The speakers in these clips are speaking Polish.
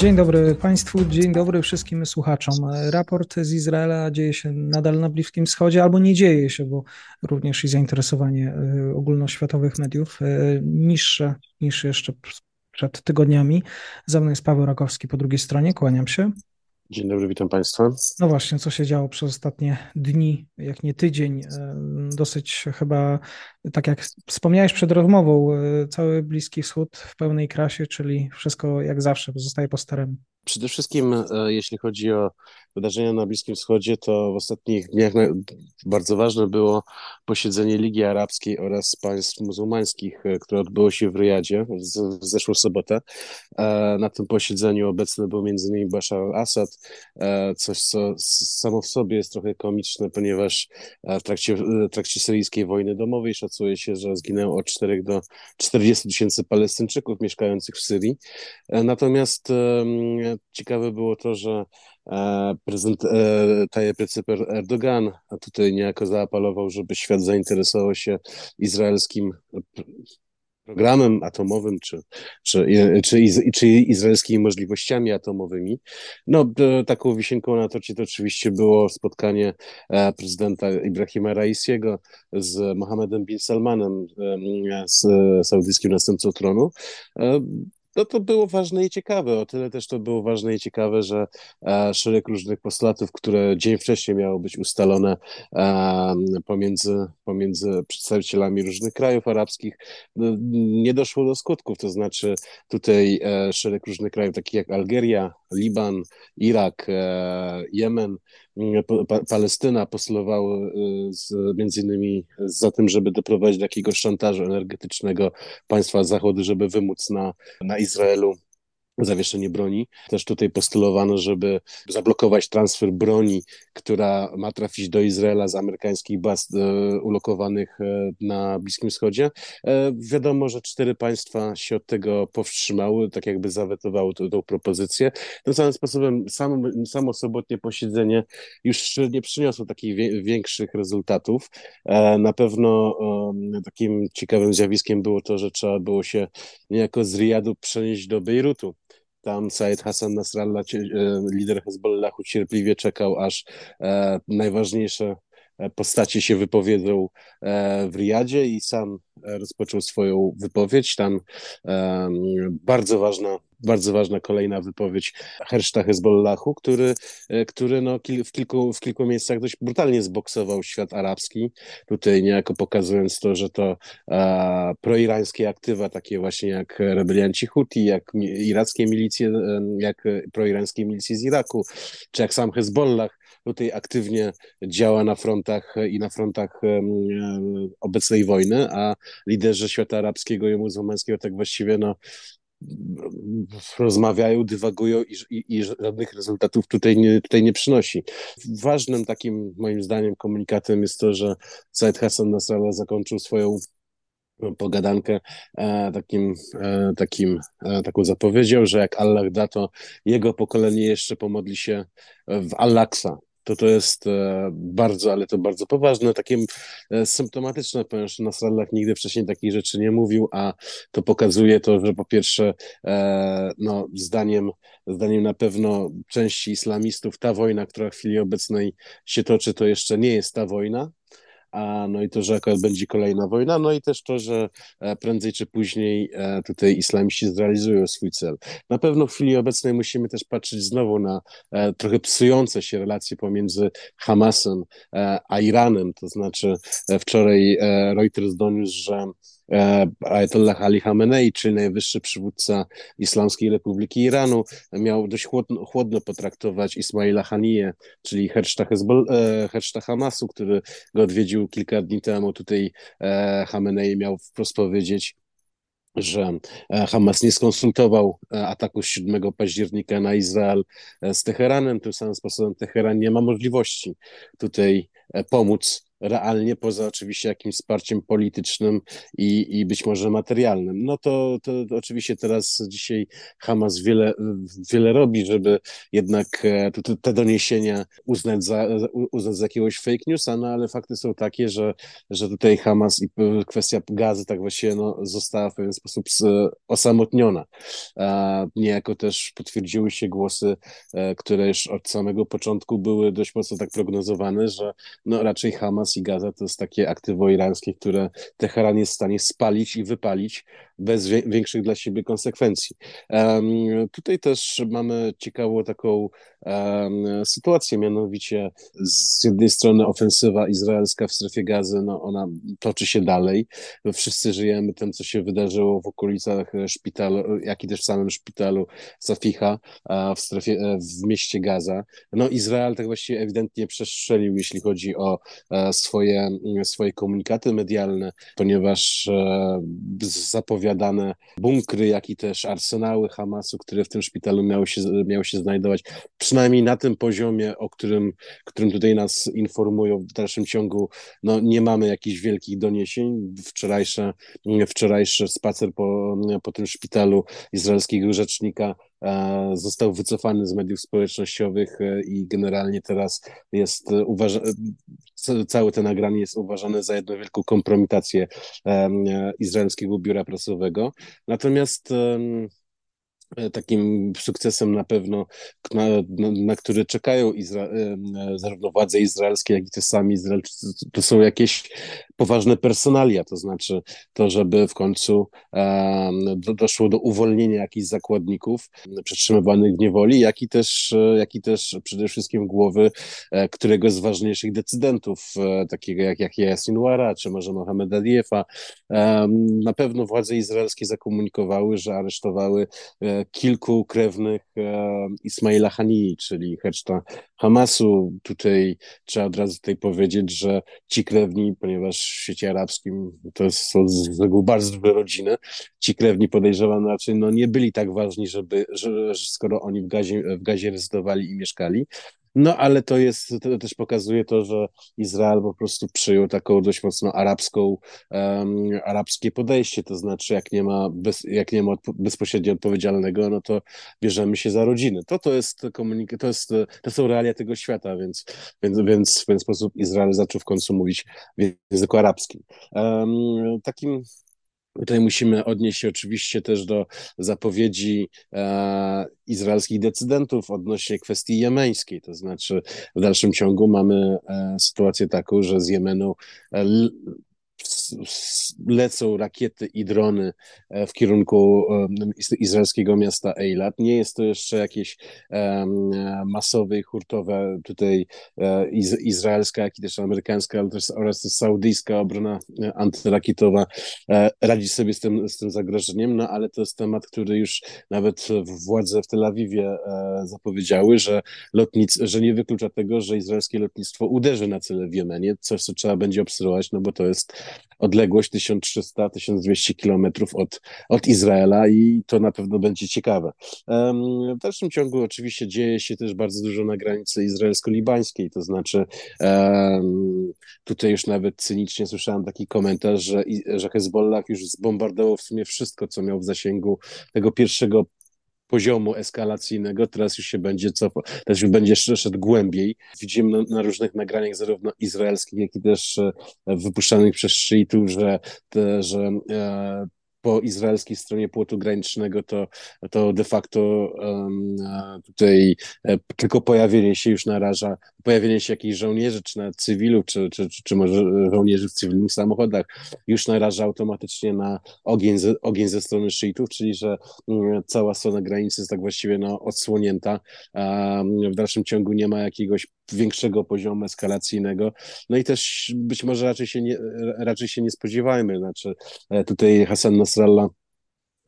Dzień dobry Państwu, dzień dobry wszystkim słuchaczom. Raport z Izraela dzieje się nadal na Bliskim Wschodzie, albo nie dzieje się, bo również i zainteresowanie y, ogólnoświatowych mediów y, niższe niż jeszcze przed tygodniami. Ze mną jest Paweł Rakowski po drugiej stronie, kłaniam się. Dzień dobry, witam Państwa. No właśnie, co się działo przez ostatnie dni, jak nie tydzień. Dosyć chyba, tak jak wspomniałeś przed rozmową, cały Bliski Wschód w pełnej krasie, czyli wszystko jak zawsze pozostaje po staremu. Przede wszystkim, e, jeśli chodzi o wydarzenia na Bliskim Wschodzie, to w ostatnich dniach bardzo ważne było posiedzenie Ligi Arabskiej oraz państw muzułmańskich, e, które odbyło się w Riyadzie w zeszłą sobotę. E, na tym posiedzeniu obecny był m.in. Bashar al-Assad, coś co samo w sobie jest trochę komiczne, ponieważ w trakcie, w trakcie syryjskiej wojny domowej szacuje się, że zginęło od 4 do 40 tysięcy Palestyńczyków mieszkających w Syrii. Natomiast ciekawe było to, że e, prezydent e, Tayyip Recep Erdogan tutaj niejako zaapelował, żeby świat zainteresował się izraelskim programem atomowym, czy, czy, czy, czy izraelskimi możliwościami atomowymi. No, taką wisienką na torcie to oczywiście było spotkanie e, prezydenta Ibrahima Raisiego z Mohammedem bin Salmanem, z saudyjskim następcą tronu no to było ważne i ciekawe. O tyle też to było ważne i ciekawe, że e, szereg różnych postulatów, które dzień wcześniej miało być ustalone e, pomiędzy, pomiędzy przedstawicielami różnych krajów arabskich, no, nie doszło do skutków. To znaczy tutaj e, szereg różnych krajów, takich jak Algeria, Liban, Irak, e, Jemen, pa, Palestyna postulowały e, między innymi za tym, żeby doprowadzić do jakiegoś szantażu energetycznego państwa Zachodu, żeby wymóc na, na Izraelu zawieszenie broni. Też tutaj postulowano, żeby zablokować transfer broni, która ma trafić do Izraela z amerykańskich baz e, ulokowanych e, na Bliskim Wschodzie. E, wiadomo, że cztery państwa się od tego powstrzymały, tak jakby zawetowały tę propozycję. Tym samym sposobem samo, samo sobotnie posiedzenie już nie przyniosło takich większych rezultatów. Na pewno takim ciekawym zjawiskiem było to, że trzeba było się niejako z Riyadu przenieść do Bejrutu tam Said Hassan Nasrallah, e, lider Hezbollahu, cierpliwie czekał, aż e, najważniejsze postacie się wypowiedzą w Riyadzie i sam rozpoczął swoją wypowiedź. Tam bardzo ważna bardzo ważna kolejna wypowiedź Herszta Hezbollahu, który, e, który no, w, kilku, w kilku miejscach dość brutalnie zboksował świat arabski, tutaj niejako pokazując to, że to proirańskie aktywa, takie właśnie jak rebelianci Huti, jak irackie milicje, jak proirańskie milicje z Iraku, czy jak sam Hezbollah, tutaj aktywnie działa na frontach i na frontach e, obecnej wojny, a liderzy świata arabskiego i muzułmańskiego tak właściwie no, rozmawiają, dywagują i, i, i, żadnych rezultatów tutaj nie, tutaj nie przynosi. Ważnym takim moim zdaniem komunikatem jest to, że Said Hassan Nasrallah zakończył swoją pogadankę e, takim, e, takim, e, taką zapowiedzią, że jak Allah da, to jego pokolenie jeszcze pomodli się w Al-Aqsa, to to jest e, bardzo, ale to bardzo poważne, takie symptomatyczne, ponieważ Nasrallah nigdy wcześniej takich rzeczy nie mówił, a to pokazuje to, że po pierwsze, e, no, zdaniem, zdaniem na pewno części islamistów ta wojna, która w chwili obecnej się toczy, to jeszcze nie jest ta wojna, a no i to, że akurat będzie kolejna wojna, no i też to, że e, prędzej czy później e, tutaj islamiści zrealizują swój cel. Na pewno w chwili obecnej musimy też patrzeć znowu na e, trochę psujące się relacje pomiędzy Hamasem a Iranem, to znaczy wczoraj Reuters doniósł, że Ayatollah Ali Khamenei, czyli najwyższy przywódca Islamskiej Republiki Iranu, miał dość chłodno, chłodno potraktować Ismaila Haniyeh, czyli herszta, e, herszta Hamasu, który go odwiedził kilka dni temu. Tutaj e, Khamenei miał wprost powiedzieć, że Hamas nie skonsultował ataku 7 października na Izrael z Teheranem. Tym samym sposobem Teheran nie ma możliwości tutaj pomóc realnie, poza oczywiście jakimś wsparciem politycznym i, i być może materialnym. No to, to, oczywiście teraz dzisiaj Hamas wiele, wiele robi, żeby jednak e, te doniesienia uznać za, uznać za jakiegoś fake newsa, no ale fakty są takie, że, że tutaj Hamas i kwestia gazy tak właściwie no, została w pewien sposób osamotniona. Niejako też potwierdziły się głosy, e, które już od samego początku były dość mocno tak prognozowane, że no raczej Hamas i Gaza to jest takie aktywo irańskie, które Teheran jest w stanie spalić i wypalić bez większych dla siebie konsekwencji. Tutaj też mamy ciekawą taką sytuację, mianowicie z jednej strony ofensywa izraelska w strefie gazy, no ona toczy się dalej. Wszyscy żyjemy tym, co się wydarzyło w okolicach szpitalu, jak i też w samym szpitalu Safiha w strefie, e, w mieście Gaza. No Izrael tak właściwie ewidentnie przestrzelił, jeśli chodzi o e, swoje, swoje komunikaty medialne, ponieważ e, zapowiadane bunkry, jak i też arsenały Hamasu, które w tym szpitalu miały się, miały się znajdować, przynajmniej na tym poziomie, o którym, którym tutaj nas informują w dalszym ciągu, no nie mamy jakichś wielkich doniesień. Wczorajsze, wczorajszy spacer po, po tym szpitalu izraelskiego rzecznika e, został wycofany z mediów społecznościowych e, i generalnie teraz jest uważa całe to nagranie jest uważane za jedną wielką kompromitację izraelskiego biura prasowego. Natomiast E, takim sukcesem na pewno, na, na, który czekają Izra e, zarówno władze izraelskie, jak i te sami Izraelczycy, to są jakieś poważne personalia, to znaczy to, żeby w końcu e, do, doszło do uwolnienia jakichś zakładników przetrzymywanych w niewoli, jak i też, e, jak i też przede wszystkim głowy e, któregoś z ważniejszych decydentów, e, takiego jak Yahya Sinwara, czy może Mohamed Adiefa. na pewno władze izraelskie zakomunikowały, że aresztowały kilku krewnych e, Ismaila Hanii, czyli heczta Hamasu. Tutaj trzeba od razu tutaj powiedzieć, że ci krewni, ponieważ świecie arabskim to są bardzo rodziny, ci krewni podejrzewam raczej no, nie byli tak ważni, żeby, że, że skoro oni w gazie, w gazie rezydowali i mieszkali, no ale to jest, to też pokazuje to, że Izrael po prostu przyjął taką dość mocno arabską, um, arabskie podejście, to znaczy jak nie ma, bez, jak nie ma odpo bezpośrednio odpowiedzialnego, no to bierzemy się za rodziny. To to jest komunikat, to, jest, to są realia tego świata, więc, więc, więc w ten sposób Izrael zaczął w końcu mówić w języku arabskim. Um, takim Tutaj musimy odnieść się oczywiście też do zapowiedzi e, izraelskich decydentów odnośnie kwestii jemeńskiej. To znaczy, w dalszym ciągu mamy e, sytuację taką, że z Jemenu e, lecą rakiety i drony e, w kierunku izraelskiego miasta Eilat. Nie jest to jeszcze jakieś masowe i hurtowe tutaj e, izraelska, jak i też amerykańska, ale też oraz też saudyjska obrona e, antyrakietowa radzi sobie z tym, z tym zagrożeniem, no ale to jest temat, który już nawet władze w Tel Awiwie zapowiedziały, że lotnic, że nie wyklucza tego, że izraelskie lotnictwo uderzy na cele w Jemenie, coś co trzeba będzie obserwować, no bo to jest odległość 1300-1200 kilometrów od, od Izraela i to na pewno będzie ciekawe. W dalszym ciągu oczywiście dzieje się też bardzo dużo na granicy izraelsko-libańskiej, to znaczy tutaj już nawet cynicznie słyszałem taki komentarz, że, że Hezbollah już zbombardował w sumie wszystko, co miał w zasięgu tego pierwszego poziomu eskalacyjnego, teraz już się będzie cofał, teraz już będzie szedł głębiej. Widzimy na, różnych nagraniach zarówno izraelskich, jak i też e, wypuszczanych przez szyitów, że, te, że e, po izraelskiej stronie płotu granicznego, to, to de facto um, tutaj e, tylko pojawienie się już naraża, pojawienie się jakichś żołnierzy, czy na cywilu, czy, czy, czy, czy może żołnierzy w cywilnych samochodach, już naraża automatycznie na ogień ze, ogień ze strony szyitów, czyli że um, cała strona granicy jest tak właściwie no, odsłonięta. Um, w dalszym ciągu nie ma jakiegoś większego poziomu eskalacyjnego. No i też być może raczej się nie, raczej się nie spodziewajmy. Znaczy, e, tutaj Hassan Nasrallah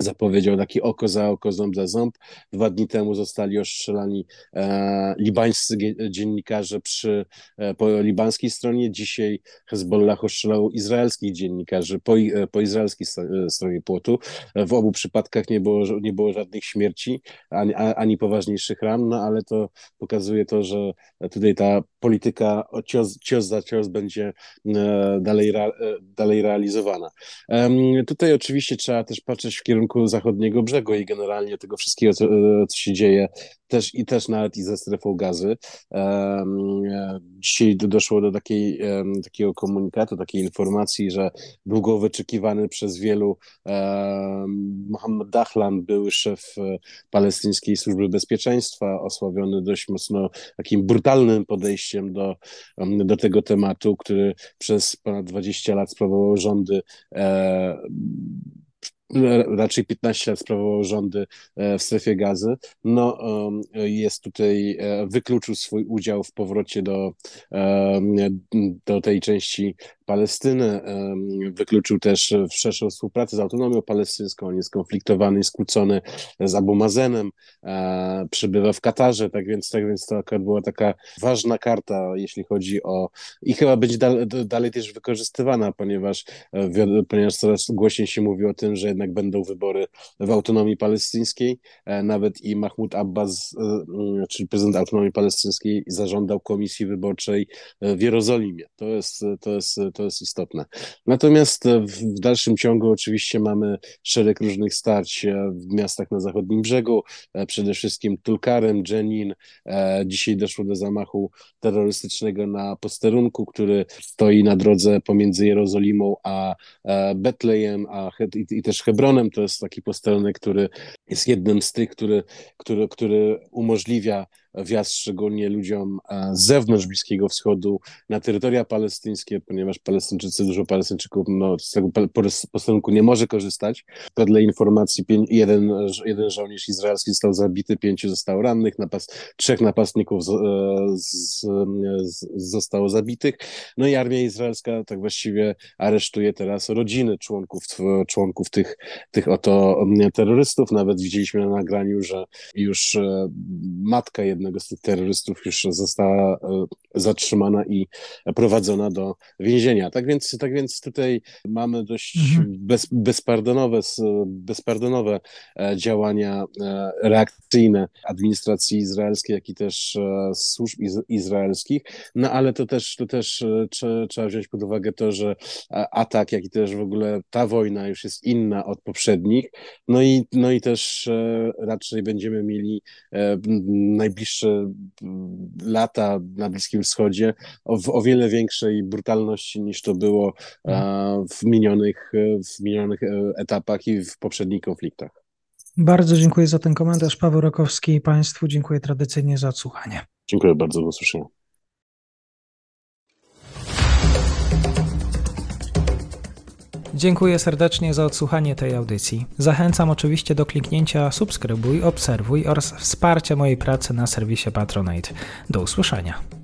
zapowiedział taki oko za oko, ząb za ząb. Dwa dni temu zostali ostrzelani e, libańscy dziennikarze przy, e, po libańskiej stronie. Dzisiaj Hezbollah ostrzelał izraelskich dziennikarzy po, e, po izraelskiej e, stronie płotu. W obu przypadkach nie było, nie było żadnych śmierci ani, ani poważniejszych ran, no ale to pokazuje to, że tutaj ta polityka cios, cios za cios będzie e, dalej, dalej realizowana. Tutaj oczywiście trzeba też patrzeć w kierunku kierunku zachodniego brzegu i generalnie tego wszystkiego, co, co się dzieje, też i też nawet i ze strefą gazy. Dzisiaj doszło do takiej, takiego komunikatu, takiej informacji, że długo wyczekiwany przez wielu Mohammed Dahlan, były szef e, palestyńskiej służby bezpieczeństwa, osławiony dość mocno takim brutalnym podejściem do, do tego tematu, który przez ponad 20 lat sprawował rządy e, raczej 15 lat sprawował rządy e, w strefie gazy, no jest tutaj, e, wykluczył swój udział w powrocie do, do tej części Palestyny, wykluczył też szerszą współpracę z autonomią palestyńską, on jest skonfliktowany i skłócony z Abu Mazenem, e, przybywa w Katarze, tak więc, tak więc to akurat była taka ważna karta, jeśli chodzi o i chyba będzie dalej, dalej też wykorzystywana, ponieważ, ponieważ coraz głośniej się mówi o tym, że jednak będą wybory w autonomii palestyńskiej. E, nawet i Mahmoud Abbas, e, mm, czyli prezydent autonomii palestyńskiej, zażądał komisji wyborczej e, w Jerozolimie. To jest, to jest, to jest istotne. Natomiast w dalszym ciągu oczywiście mamy szereg różnych starć w miastach na zachodnim brzegu, przede wszystkim Tulkarem, Jenin. Dzisiaj doszło do zamachu terrorystycznego na posterunku, który stoi na drodze pomiędzy Jerozolimą a Betlejem, a i, i też Hebronem to jest taki posterunek, który jest jednym z tych, który, który, który umożliwia wjazd szczególnie ludziom e, z zewnątrz Bliskiego Wschodu na terytoria palestyńskie, ponieważ Palestyńczycy, dużo Palestyńczyków no, z tego posterunku nie może korzystać. Dla informacji, jeden, jeden żołnierz izraelski został zabity, pięciu zostało rannych, napas, trzech napastników z, e, z, z, zostało zabitych. No i armia izraelska tak właściwie aresztuje teraz rodziny członków, członków tych, tych oto terrorystów. Nawet widzieliśmy na nagraniu, że już e, matka jednego jednego z tych terrorystów już została e, zatrzymana i prowadzona do więzienia. Tak więc, tak więc tutaj mamy dość mhm. bez, bezpardonowe, bezpardonowe e, działania e, reakcyjne administracji izraelskiej, jak i też służb izraelskich. No ale to też, to też trzeba wziąć pod uwagę to, że atak, jak i też w ogóle ta wojna już jest inna od poprzednich. No i, no i też raczej będziemy mieli najbliższe lata na Bliskim Wschodzie o, w o wiele większej brutalności niż to było w minionych, w minionych e, etapach i w poprzednich konfliktach. Bardzo dziękuję za ten komentarz. Paweł Rokowski i Państwu dziękuję tradycyjnie za odsłuchanie. Dziękuję bardzo, do usłyszenia. Dziękuję serdecznie za odsłuchanie tej audycji. Zachęcam oczywiście do kliknięcia subskrybuj, obserwuj oraz wsparcia mojej pracy na serwisie Patronite. Do usłyszenia.